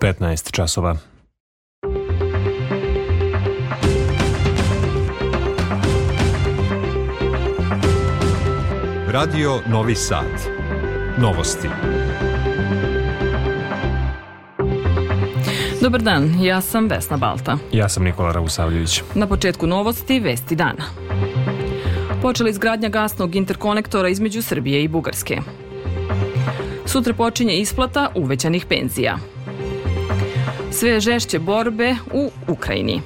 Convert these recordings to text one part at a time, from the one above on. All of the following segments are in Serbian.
15 časova. Radio Novi Sad. Novosti. Dobar dan, ja sam Vesna Balta. Ja sam Nikola Rausavljević. Na početku novosti, vesti dana. Počela izgradnja gasnog interkonektora između Srbije i Bugarske. Sutra počinje isplata uvećanih penzija. Sve žešće borbe u Ukrajini.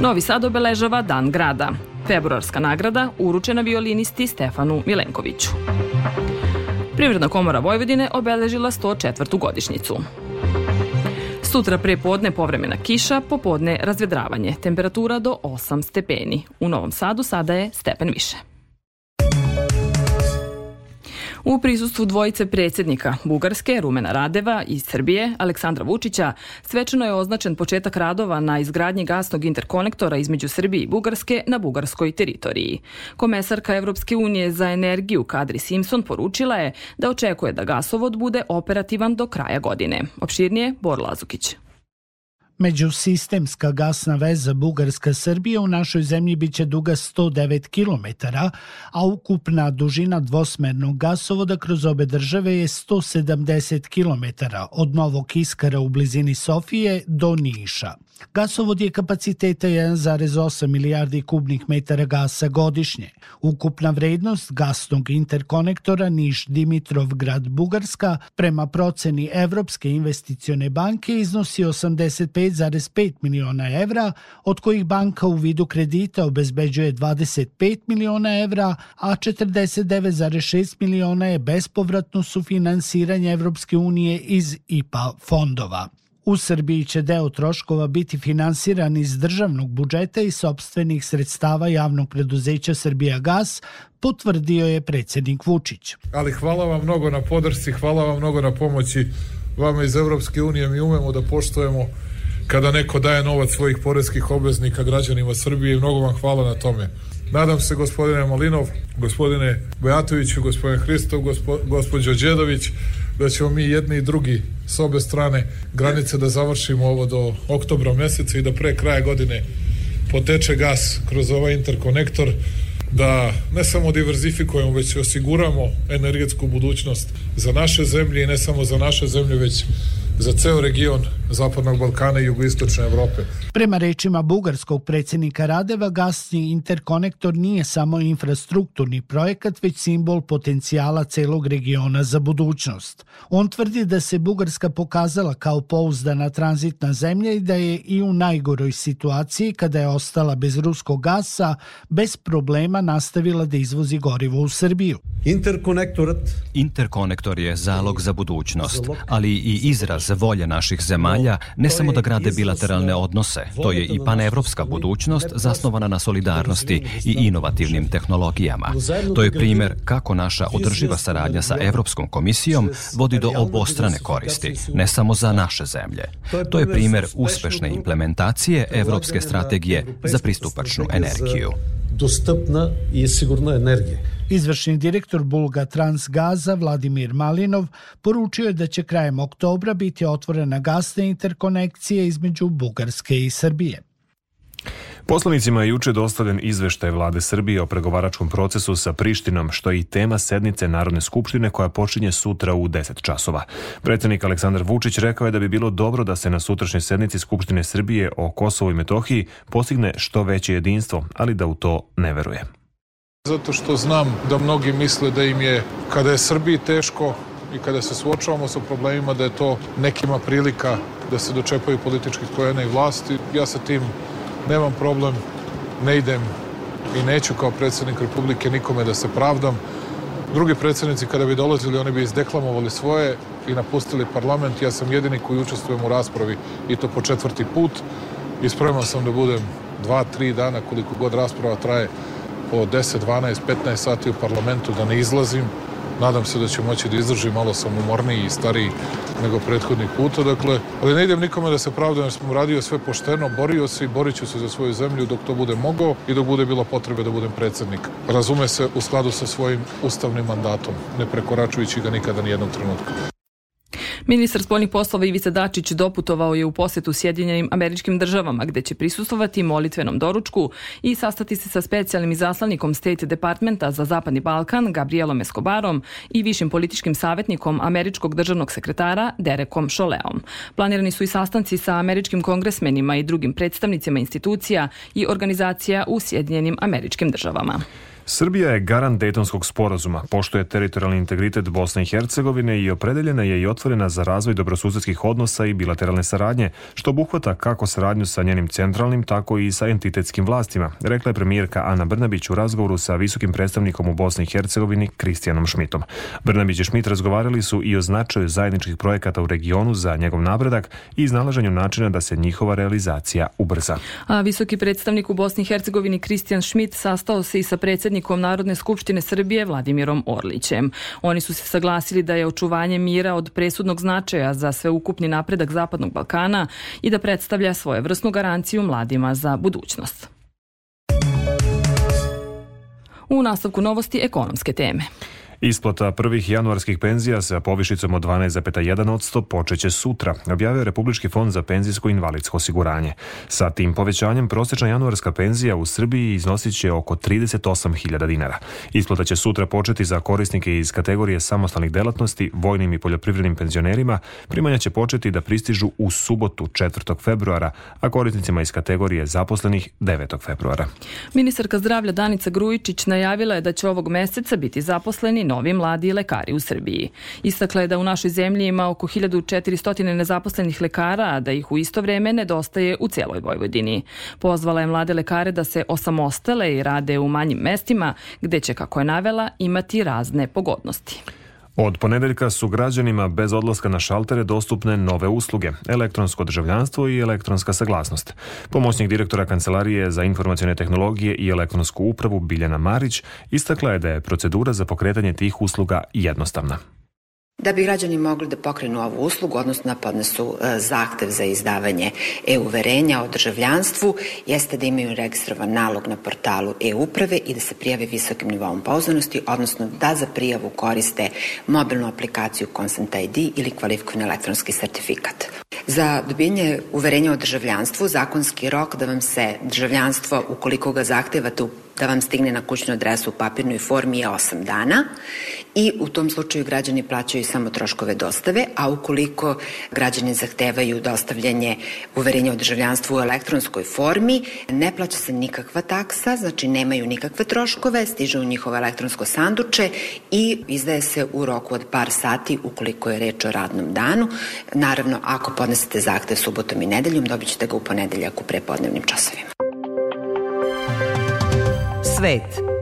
Novi Sad obeležava Dan grada. Februarska nagrada uručena violinisti Stefanu Milenkoviću. Privredna komora Vojvodine obeležila 104. godišnjicu. Sutra pre podne povremena kiša, popodne razvedravanje. Temperatura do 8 stepeni. U Novom Sadu sada je stepen više. U prisustvu dvojice predsjednika Bugarske, Rumena Radeva i Srbije, Aleksandra Vučića, svečano je označen početak radova na izgradnji gasnog interkonektora između Srbije i Bugarske na bugarskoj teritoriji. Komesarka Evropske unije za energiju Kadri Simpson poručila je da očekuje da gasovod bude operativan do kraja godine. Opširnije, Bor Lazukić. Međusistemska gasna veza Bugarska-Srbija u našoj zemlji biće duga 109 km, a ukupna dužina dvosmernog gasovoda kroz obe države je 170 km od Novog Iskara u blizini Sofije do Niša. Gasovod je kapaciteta 1,8 milijardi kubnih metara gasa godišnje. Ukupna vrednost gasnog interkonektora Niš-Dimitrov-Grad-Bugarska prema proceni Evropske investicione banke iznosi 85,5 miliona evra, od kojih banka u vidu kredita obezbeđuje 25 miliona evra, a 49,6 miliona je bespovratno sufinansiranje Evropske unije iz IPA fondova. U Srbiji će deo troškova biti finansiran iz državnog budžeta i sobstvenih sredstava javnog preduzeća Srbija Gas, potvrdio je predsednik Vučić. Ali hvala vam mnogo na podršci, hvala vam mnogo na pomoći vama iz Evropske unije. Mi umemo da poštujemo kada neko daje novac svojih porezkih obveznika građanima Srbije i mnogo vam hvala na tome. Nadam se gospodine Malinov, gospodine Bojatoviću, gospodine Hristov, gospo, gospođo Đedović, da ćemo mi jedni i drugi s obe strane granice da završimo ovo do oktobra meseca i da pre kraja godine poteče gas kroz ovaj interkonektor da ne samo diverzifikujemo, već osiguramo energetsku budućnost za naše zemlje i ne samo za naše zemlje, već za ceo region Zapadnog Balkana i jugoistočne Evrope. Prema rečima bugarskog predsjednika Radeva, gasni interkonektor nije samo infrastrukturni projekat, već simbol potencijala celog regiona za budućnost. On tvrdi da se Bugarska pokazala kao pouzdana tranzitna zemlja i da je i u najgoroj situaciji, kada je ostala bez ruskog gasa, bez problema nastavila da izvozi gorivo u Srbiju. Interkonektor je zalog za budućnost, ali i izraz volje naših zemalja ne samo da grade bilateralne odnose, to je i panevropska budućnost zasnovana na solidarnosti i inovativnim tehnologijama. To je primer kako naša održiva saradnja sa Evropskom komisijom vodi do obostrane koristi, ne samo za naše zemlje. To je primer uspešne implementacije Evropske strategije za pristupačnu energiju dostupna i sigurna energija. Izvršni direktor Bulga Transgaza Vladimir Malinov poručio je da će krajem oktobra biti otvorena gasna interkonekcija između Bugarske i Srbije. Poslanicima je juče dostavljen izveštaj vlade Srbije o pregovaračkom procesu sa Prištinom, što je i tema sednice Narodne skupštine koja počinje sutra u 10 časova. Predsednik Aleksandar Vučić rekao je da bi bilo dobro da se na sutrašnjoj sednici Skupštine Srbije o Kosovo i Metohiji postigne što veće jedinstvo, ali da u to ne veruje. Zato što znam da mnogi misle da im je, kada je Srbiji teško i kada se suočavamo sa problemima, da je to nekima prilika da se dočepaju političkih pojena i vlasti. Ja sa tim nemam problem, ne idem i neću kao predsednik Republike nikome da se pravdam. Drugi predsednici kada bi dolazili, oni bi izdeklamovali svoje i napustili parlament. Ja sam jedini koji učestvujem u raspravi i to po četvrti put i spreman sam da budem dva, tri dana koliko god rasprava traje po 10, 12, 15 sati u parlamentu da ne izlazim Nadam se da ću moći da izdržim, malo sam umorniji i stariji nego prethodnih puta, dakle, ali ne idem nikome da se pravdam jer sam uradio sve pošteno, borio se i borit ću se za svoju zemlju dok to bude mogao i dok bude bilo potrebe da budem predsednik. Razume se u skladu sa svojim ustavnim mandatom, ne prekoračujući ga nikada ni jednog trenutka. Ministar spoljnih poslova Ivica Dačić doputovao je u posetu Sjedinjenim američkim državama gde će prisustovati molitvenom doručku i sastati se sa specijalnim izaslavnikom State Departmenta za Zapadni Balkan Gabrielom Escobarom i višim političkim savjetnikom američkog državnog sekretara Derekom Šoleom. Planirani su i sastanci sa američkim kongresmenima i drugim predstavnicima institucija i organizacija u Sjedinjenim američkim državama. Srbija je garant Dejtonskog sporazuma, pošto je teritorijalni integritet Bosne i Hercegovine i opredeljena je i otvorena za razvoj dobrosusedskih odnosa i bilateralne saradnje, što obuhvata kako saradnju sa njenim centralnim, tako i sa entitetskim vlastima, rekla je premijerka Ana Brnabić u razgovoru sa visokim predstavnikom u Bosni i Hercegovini Kristijanom Šmitom. Brnabić i Šmit razgovarali su i o značaju zajedničkih projekata u regionu za njegov napredak i iznalaženju načina da se njihova realizacija ubrza. A visoki predstavnik u Bosni i Hercegovini Kristijan Šmit sastao se i sa predsednikom predsjednikom Narodne skupštine Srbije Vladimirom Orlićem. Oni su se saglasili da je očuvanje mira od presudnog značaja za sveukupni napredak Zapadnog Balkana i da predstavlja svojevrsnu garanciju mladima za budućnost. U nastavku novosti ekonomske teme. Isplata prvih januarskih penzija sa povišicom od 12,1% počeće sutra, objavio Republički fond za penzijsko invalidsko osiguranje. Sa tim povećanjem prosječna januarska penzija u Srbiji iznosit će oko 38.000 dinara. Isplata će sutra početi za korisnike iz kategorije samostalnih delatnosti, vojnim i poljoprivrednim penzionerima. Primanja će početi da pristižu u subotu 4. februara, a korisnicima iz kategorije zaposlenih 9. februara. Ministarka zdravlja Danica Grujičić najavila je da će ovog meseca biti zaposleni novi mladi lekari u Srbiji. Istakla je da u našoj zemlji ima oko 1400 nezaposlenih lekara, a da ih u isto vreme nedostaje u celoj Vojvodini. Pozvala je mlade lekare da se osamostale i rade u manjim mestima, gde će, kako je navela, imati razne pogodnosti. Od ponedeljka su građanima bez odlaska na šaltere dostupne nove usluge, elektronsko državljanstvo i elektronska saglasnost. Pomoćnik direktora Kancelarije za informacijone tehnologije i elektronsku upravu Biljana Marić istakla je da je procedura za pokretanje tih usluga jednostavna. Da bi građani mogli da pokrenu ovu uslugu, odnosno da podnesu e, zahtev za izdavanje e-uverenja o državljanstvu, jeste da imaju registrovan nalog na portalu e-uprave i da se prijave visokim nivom pouzdanosti, odnosno da za prijavu koriste mobilnu aplikaciju Consent ID ili kvalifikovani elektronski sertifikat. Za dobijenje uverenja o državljanstvu zakonski rok da vam se državljanstvo, ukoliko ga zahtevate da vam stigne na kućnu adresu u papirnoj formi je 8 dana i u tom slučaju građani plaćaju samo troškove dostave, a ukoliko građani zahtevaju dostavljanje uverenja o državljanstvu u elektronskoj formi, ne plaća se nikakva taksa, znači nemaju nikakve troškove, stiže u njihovo elektronsko sanduče i izdaje se u roku od par sati ukoliko je reč o radnom danu. Naravno, ako podnesete zahtev subotom i nedeljom, dobit ćete ga u ponedeljak u prepodnevnim časovima. Svet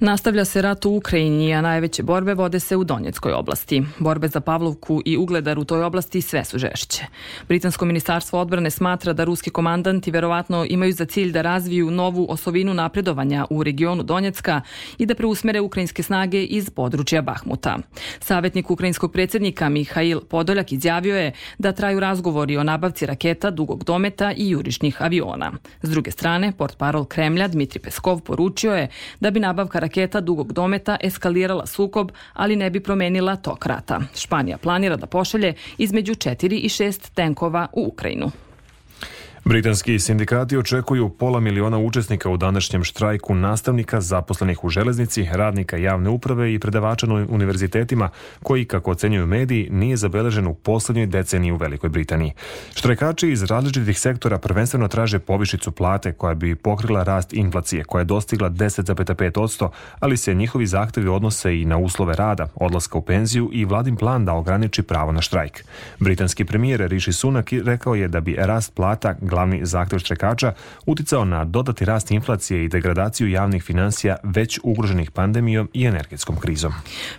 Nastavlja se rat u Ukrajini, a najveće borbe vode se u Donjeckoj oblasti. Borbe za Pavlovku i Ugledar u toj oblasti sve su žešće. Britansko ministarstvo odbrane smatra da ruski komandanti verovatno imaju za cilj da razviju novu osovinu napredovanja u regionu Donjecka i da preusmere ukrajinske snage iz područja Bahmuta. Savetnik ukrajinskog predsjednika Mihail Podoljak izjavio je da traju razgovori o nabavci raketa dugog dometa i jurišnih aviona. S druge strane, port parol Kremlja Dmitri Peskov poručio je da bi nabavka raketa dugog dometa eskalirala sukob, ali ne bi promenila tok rata. Španija planira da pošalje između 4 i 6 tenkova u Ukrajinu. Britanski sindikati očekuju pola miliona učesnika u današnjem štrajku nastavnika zaposlenih u železnici, radnika javne uprave i predavača na univerzitetima, koji, kako ocenjuju mediji, nije zabeležen u poslednjoj deceniji u Velikoj Britaniji. Štrajkači iz različitih sektora prvenstveno traže povišicu plate koja bi pokrila rast inflacije, koja je dostigla 10,5%, ali se njihovi zahtevi odnose i na uslove rada, odlaska u penziju i vladin plan da ograniči pravo na štrajk. Britanski premijer Rishi Sunak rekao je da bi rast plata glavni zahtev štrekača, uticao na dodati rast inflacije i degradaciju javnih financija već ugroženih pandemijom i energetskom krizom.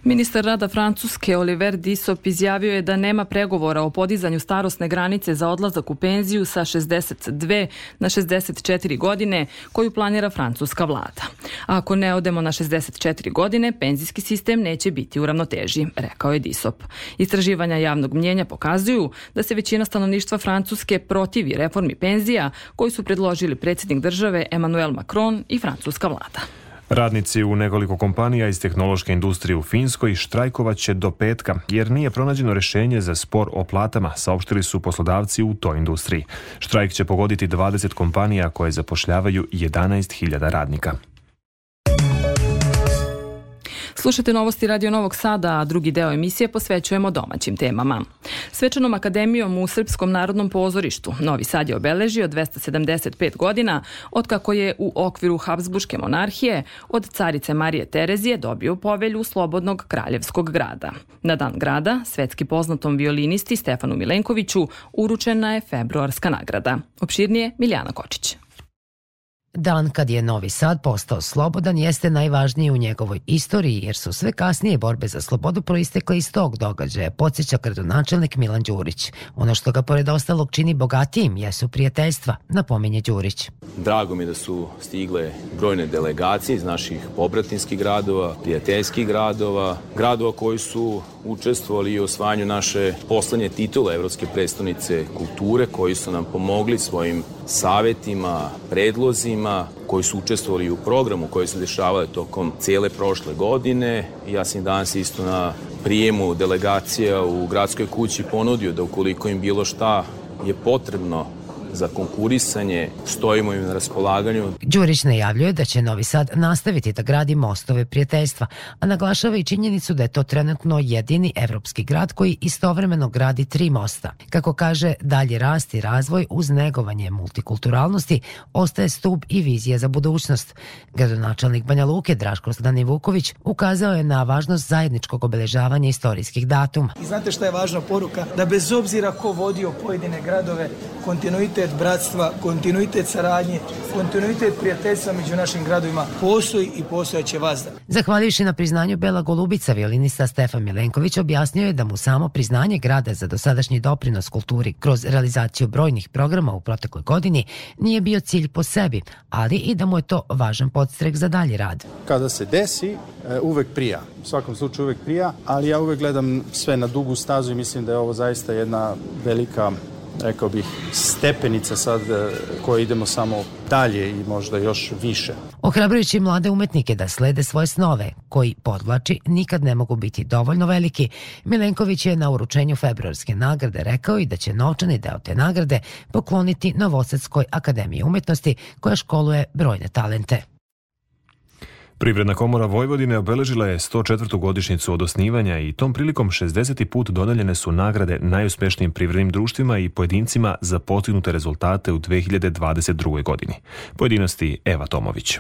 Ministar rada Francuske Oliver Dissop izjavio je da nema pregovora o podizanju starosne granice za odlazak u penziju sa 62 na 64 godine koju planira francuska vlada. Ako ne odemo na 64 godine, penzijski sistem neće biti u ravnoteži, rekao je Dissop. Istraživanja javnog mnjenja pokazuju da se većina stanovništva Francuske protivi reformi penzija koju su predložili predsjednik države Emmanuel Macron i francuska vlada. Radnici u nekoliko kompanija iz tehnološke industrije u Finskoj štrajkovaće do petka jer nije pronađeno rešenje za spor o platama, saopštili su poslodavci u toj industriji. Štrajk će pogoditi 20 kompanija koje zapošljavaju 11.000 radnika. Slušate novosti Radio Novog Sada, a drugi deo emisije posvećujemo domaćim temama. Svečanom akademijom u Srpskom narodnom pozorištu Novi Sad je obeležio 275 godina od kako je u okviru Habsburške monarhije od carice Marije Terezije dobio povelju Slobodnog kraljevskog grada. Na dan grada, svetski poznatom violinisti Stefanu Milenkoviću uručena je februarska nagrada. Opširnije Miljana Kočić. Dan kad je Novi Sad postao slobodan jeste najvažniji u njegovoj istoriji jer su sve kasnije borbe za slobodu proistekle iz tog događaja, podsjeća gradonačelnik Milan Đurić. Ono što ga pored ostalog čini bogatijim jesu prijateljstva, napominje Đurić. Drago mi da su stigle brojne delegacije iz naših pobratinskih gradova, prijateljskih gradova, gradova koji su učestvovali u osvajanju naše poslednje titule Evropske predstavnice kulture, koji su nam pomogli svojim savetima, predlozima, koji su učestvovali u programu koji se dešavale tokom cele prošle godine. Ja sam danas isto na prijemu delegacija u gradskoj kući ponudio da ukoliko im bilo šta je potrebno za konkurisanje, stojimo im na raspolaganju. Đurić najavljuje da će Novi Sad nastaviti da gradi mostove prijateljstva, a naglašava i činjenicu da je to trenutno jedini evropski grad koji istovremeno gradi tri mosta. Kako kaže, dalji rast i razvoj uz negovanje multikulturalnosti ostaje stup i vizija za budućnost. Gradonačelnik Banja Luke Draško Stani Vuković ukazao je na važnost zajedničkog obeležavanja istorijskih datuma. I znate šta je važna poruka? Da bez obzira ko vodio pojedine gradove, kontinuitet kontinuitet bratstva, kontinuitet saradnje, kontinuitet prijateljstva među našim gradovima postoji i postojaće vazda. Zahvaljujući na priznanju Bela Golubica, violinista Stefan Milenković objasnio je da mu samo priznanje grada za dosadašnji doprinos kulturi kroz realizaciju brojnih programa u protekloj godini nije bio cilj po sebi, ali i da mu je to važan podstrek za dalji rad. Kada se desi, e, uvek prija. U svakom slučaju uvek prija, ali ja uvek gledam sve na dugu stazu i mislim da je ovo zaista jedna velika rekao bih, stepenica sad e, koje idemo samo dalje i možda još više. Ohrabrujući mlade umetnike da slede svoje snove, koji, podvlači, nikad ne mogu biti dovoljno veliki, Milenković je na uručenju februarske nagrade rekao i da će novčani deo te nagrade pokloniti Novosadskoj akademiji umetnosti koja školuje brojne talente. Privredna komora Vojvodine obeležila je 104. godišnicu od osnivanja i tom prilikom 60. put dodeljene su nagrade najuspešnijim privrednim društvima i pojedincima za postignute rezultate u 2022. godini. Pojedinosti Eva Tomović.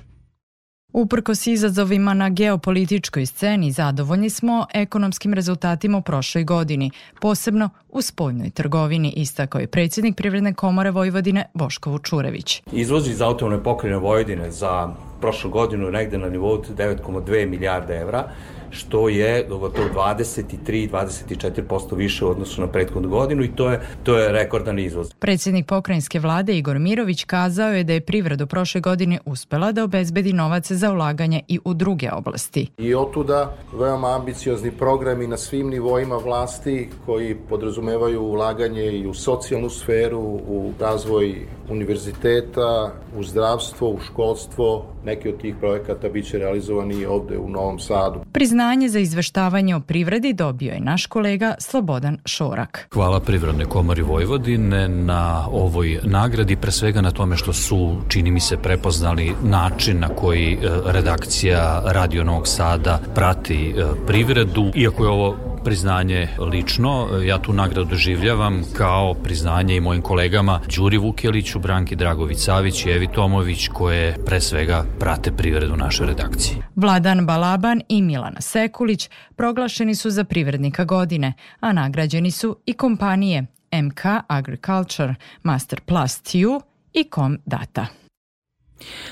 Uprkos izazovima na geopolitičkoj sceni, zadovoljni smo ekonomskim rezultatima u prošloj godini, posebno u spoljnoj trgovini, istakao je predsjednik Privredne komore Vojvodine Boško Vučurević. Izvoz iz autovne pokrene Vojvodine za prošlu godinu negde na nivou 9,2 milijarde evra, što je gotovo 23-24% više u odnosu na prethodnu godinu i to je, to je rekordan izvoz. Predsjednik pokrajinske vlade Igor Mirović kazao je da je privreda prošle godine uspela da obezbedi novac za ulaganje i u druge oblasti. I otuda veoma ambiciozni programi na svim nivoima vlasti koji podrazumevaju ulaganje i u socijalnu sferu, u razvoj univerziteta, u zdravstvo, u školstvo, neki od tih projekata biće realizovani ovde u Novom Sadu. Priznanje za izveštavanje o privredi dobio je naš kolega Slobodan Šorak. Hvala Privredne komori Vojvodine na ovoj nagradi, pre svega na tome što su, čini mi se, prepoznali način na koji e, redakcija Radio Novog Sada prati e, privredu. Iako je ovo priznanje lično, ja tu nagradu doživljavam kao priznanje i mojim kolegama Đuri Vukeliću, Branki Dragović Savić i Evi Tomović koje pre svega prate privredu našoj redakciji. Vladan Balaban i Milana Sekulić proglašeni su za privrednika godine, a nagrađeni su i kompanije MK Agriculture, Master Plus TU i Com Data.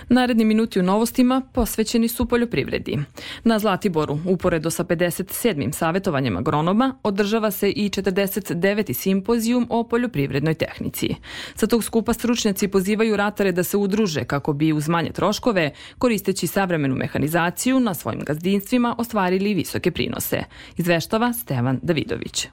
Naredni minuti u novostima posvećeni su poljoprivredi. Na Zlatiboru, uporedo sa 57. savjetovanjem agronoma, održava se i 49. simpozijum o poljoprivrednoj tehnici. Sa tog skupa stručnjaci pozivaju ratare da se udruže kako bi uz manje troškove, koristeći savremenu mehanizaciju, na svojim gazdinstvima ostvarili visoke prinose. Izveštava Stevan Davidović.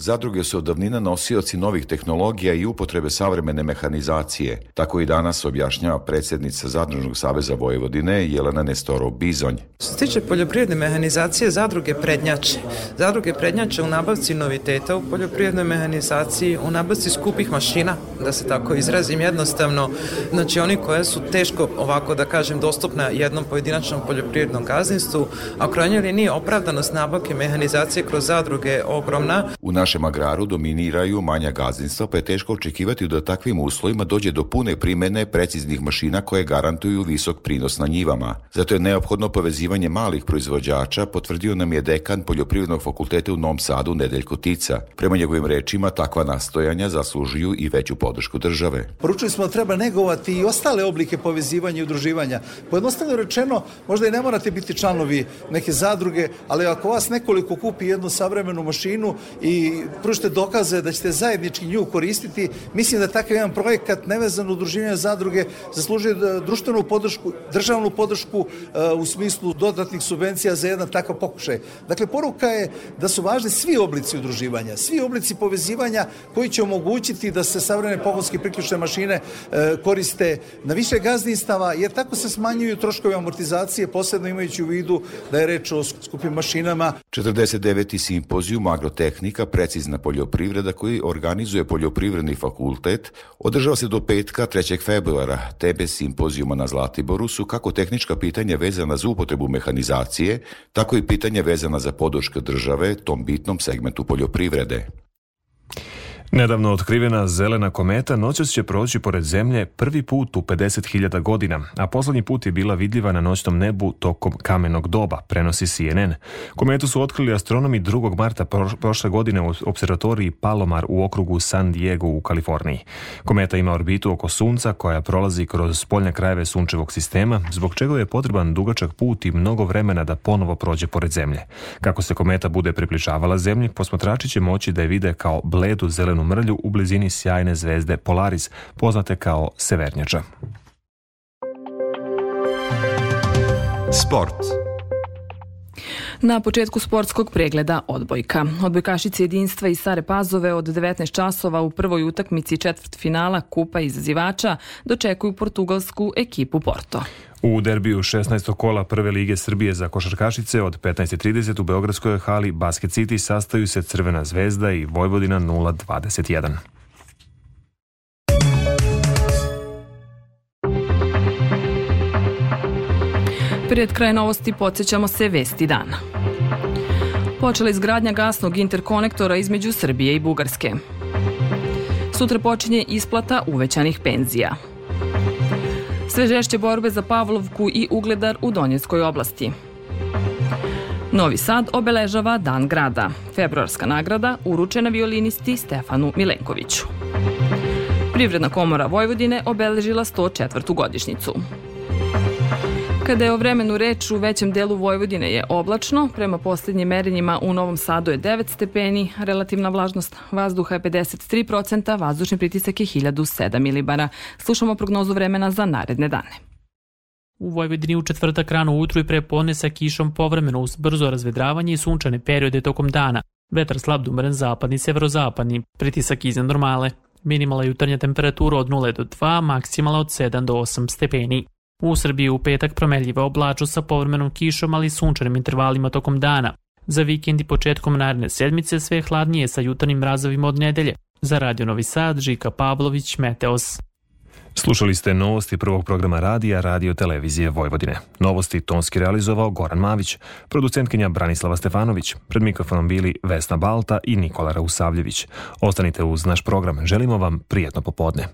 Zadruge su od davnina nosioci novih tehnologija i upotrebe savremene mehanizacije. Tako i danas objašnjava predsjednica Zadružnog saveza Vojvodine Jelena Nestorov Bizonj. Što se tiče poljoprivredne mehanizacije, zadruge prednjače. Zadruge prednjače u nabavci noviteta u poljoprivrednoj mehanizaciji, u nabavci skupih mašina, da se tako izrazim jednostavno, znači oni koje su teško, ovako da kažem, dostupna jednom pojedinačnom poljoprivrednom gazdinstvu, a krajnjoj liniji opravdanost nabavke mehanizacije kroz zadruge ogromna. U našem agraru dominiraju manja gazdinstva, pa je teško očekivati da takvim uslovima dođe do pune primene preciznih mašina koje garantuju visok prinos na njivama. Zato je neophodno povezivanje malih proizvođača, potvrdio nam je dekan Poljoprivrednog fakulteta u Novom Sadu Nedeljko Tica. Prema njegovim rečima, takva nastojanja zaslužuju i veću podršku države. Poručili smo da treba negovati i ostale oblike povezivanja i udruživanja. Pojednostavno rečeno, možda i ne morate biti članovi neke zadruge, ali ako vas nekoliko kupi jednu savremenu mašinu i pružite dokaze da ćete zajednički nju koristiti, mislim da takav jedan projekat nevezan udruživanja zadruge zaslužuje društvenu podršku, državnu podršku uh, u smislu dodatnih subvencija za jedan takav pokušaj. Dakle, poruka je da su važni svi oblici udruživanja, svi oblici povezivanja koji će omogućiti da se savremene pogonske priključne mašine uh, koriste na više gazdinstava, jer tako se smanjuju troškovi amortizacije, posebno imajući u vidu da je reč o skupim mašinama. 49. simpozijum agrotehnika precizna poljoprivreda koji organizuje poljoprivredni fakultet održava se do petka 3. februara. Tebe simpozijuma na Zlatiboru su kako tehnička pitanja vezana za upotrebu mehanizacije, tako i pitanja vezana za podrške države tom bitnom segmentu poljoprivrede. Nedavno otkrivena zelena kometa noćas će proći pored zemlje prvi put u 50.000 godina, a poslednji put je bila vidljiva na noćnom nebu tokom kamenog doba, prenosi CNN. Kometu su otkrili astronomi 2. marta prošle godine u observatoriji Palomar u okrugu San Diego u Kaliforniji. Kometa ima orbitu oko Sunca koja prolazi kroz spoljne krajeve sunčevog sistema, zbog čega je potreban dugačak put i mnogo vremena da ponovo prođe pored zemlje. Kako se kometa bude približavala zemlji, posmatrači će moći da je vide kao bledu zelenu crvenu mrlju u blizini sjajne zvezde Polaris, poznate kao Severnjača. Sport. Na početku sportskog pregleda odbojka. Odbojkašice jedinstva iz Sare Pazove od 19 časova u prvoj utakmici četvrt finala Kupa izazivača dočekuju portugalsku ekipu Porto. U derbiju 16. kola Prve lige Srbije za košarkašice od 15.30 u Beogradskoj hali Basket City sastaju se Crvena zvezda i Vojvodina 021. Pred kraj novosti podsjećamo se vesti dana. Počela izgradnja gasnog interkonektora između Srbije i Bugarske. Sutra počinje isplata uvećanih penzija. Sve žešće borbe za Pavlovku i Ugledar u Donjeckoj oblasti. Novi Sad obeležava Dan grada. Februarska nagrada uručena violinisti Stefanu Milenkoviću. Privredna komora Vojvodine obeležila 104. godišnicu. Kada je o vremenu reč, u većem delu Vojvodine je oblačno. Prema poslednjim merenjima u Novom Sadu je 9 stepeni, relativna vlažnost vazduha je 53%, vazdušni pritisak je 1007 milibara. Slušamo prognozu vremena za naredne dane. U Vojvodini u četvrtak rano ujutru i pre podne sa kišom povremeno uz brzo razvedravanje i sunčane periode tokom dana. Vetar slab dumeren zapadni, severozapadni, pritisak iznad normale. Minimala jutarnja temperatura od 0 do 2, maksimala od 7 do 8 stepeni. U Srbiji u petak promenljiva oblaču sa povremenom kišom, ali sunčanim intervalima tokom dana. Za vikend i početkom naredne sedmice sve hladnije sa jutarnjim mrazovima od nedelje. Za Radio Novi Sad, Žika Pavlović, Meteos. Slušali ste novosti prvog programa radija Radio Televizije Vojvodine. Novosti tonski realizovao Goran Mavić, producentkinja Branislava Stefanović, pred mikrofonom bili Vesna Balta i Nikola Rausavljević. Ostanite uz naš program. Želimo vam prijetno popodne.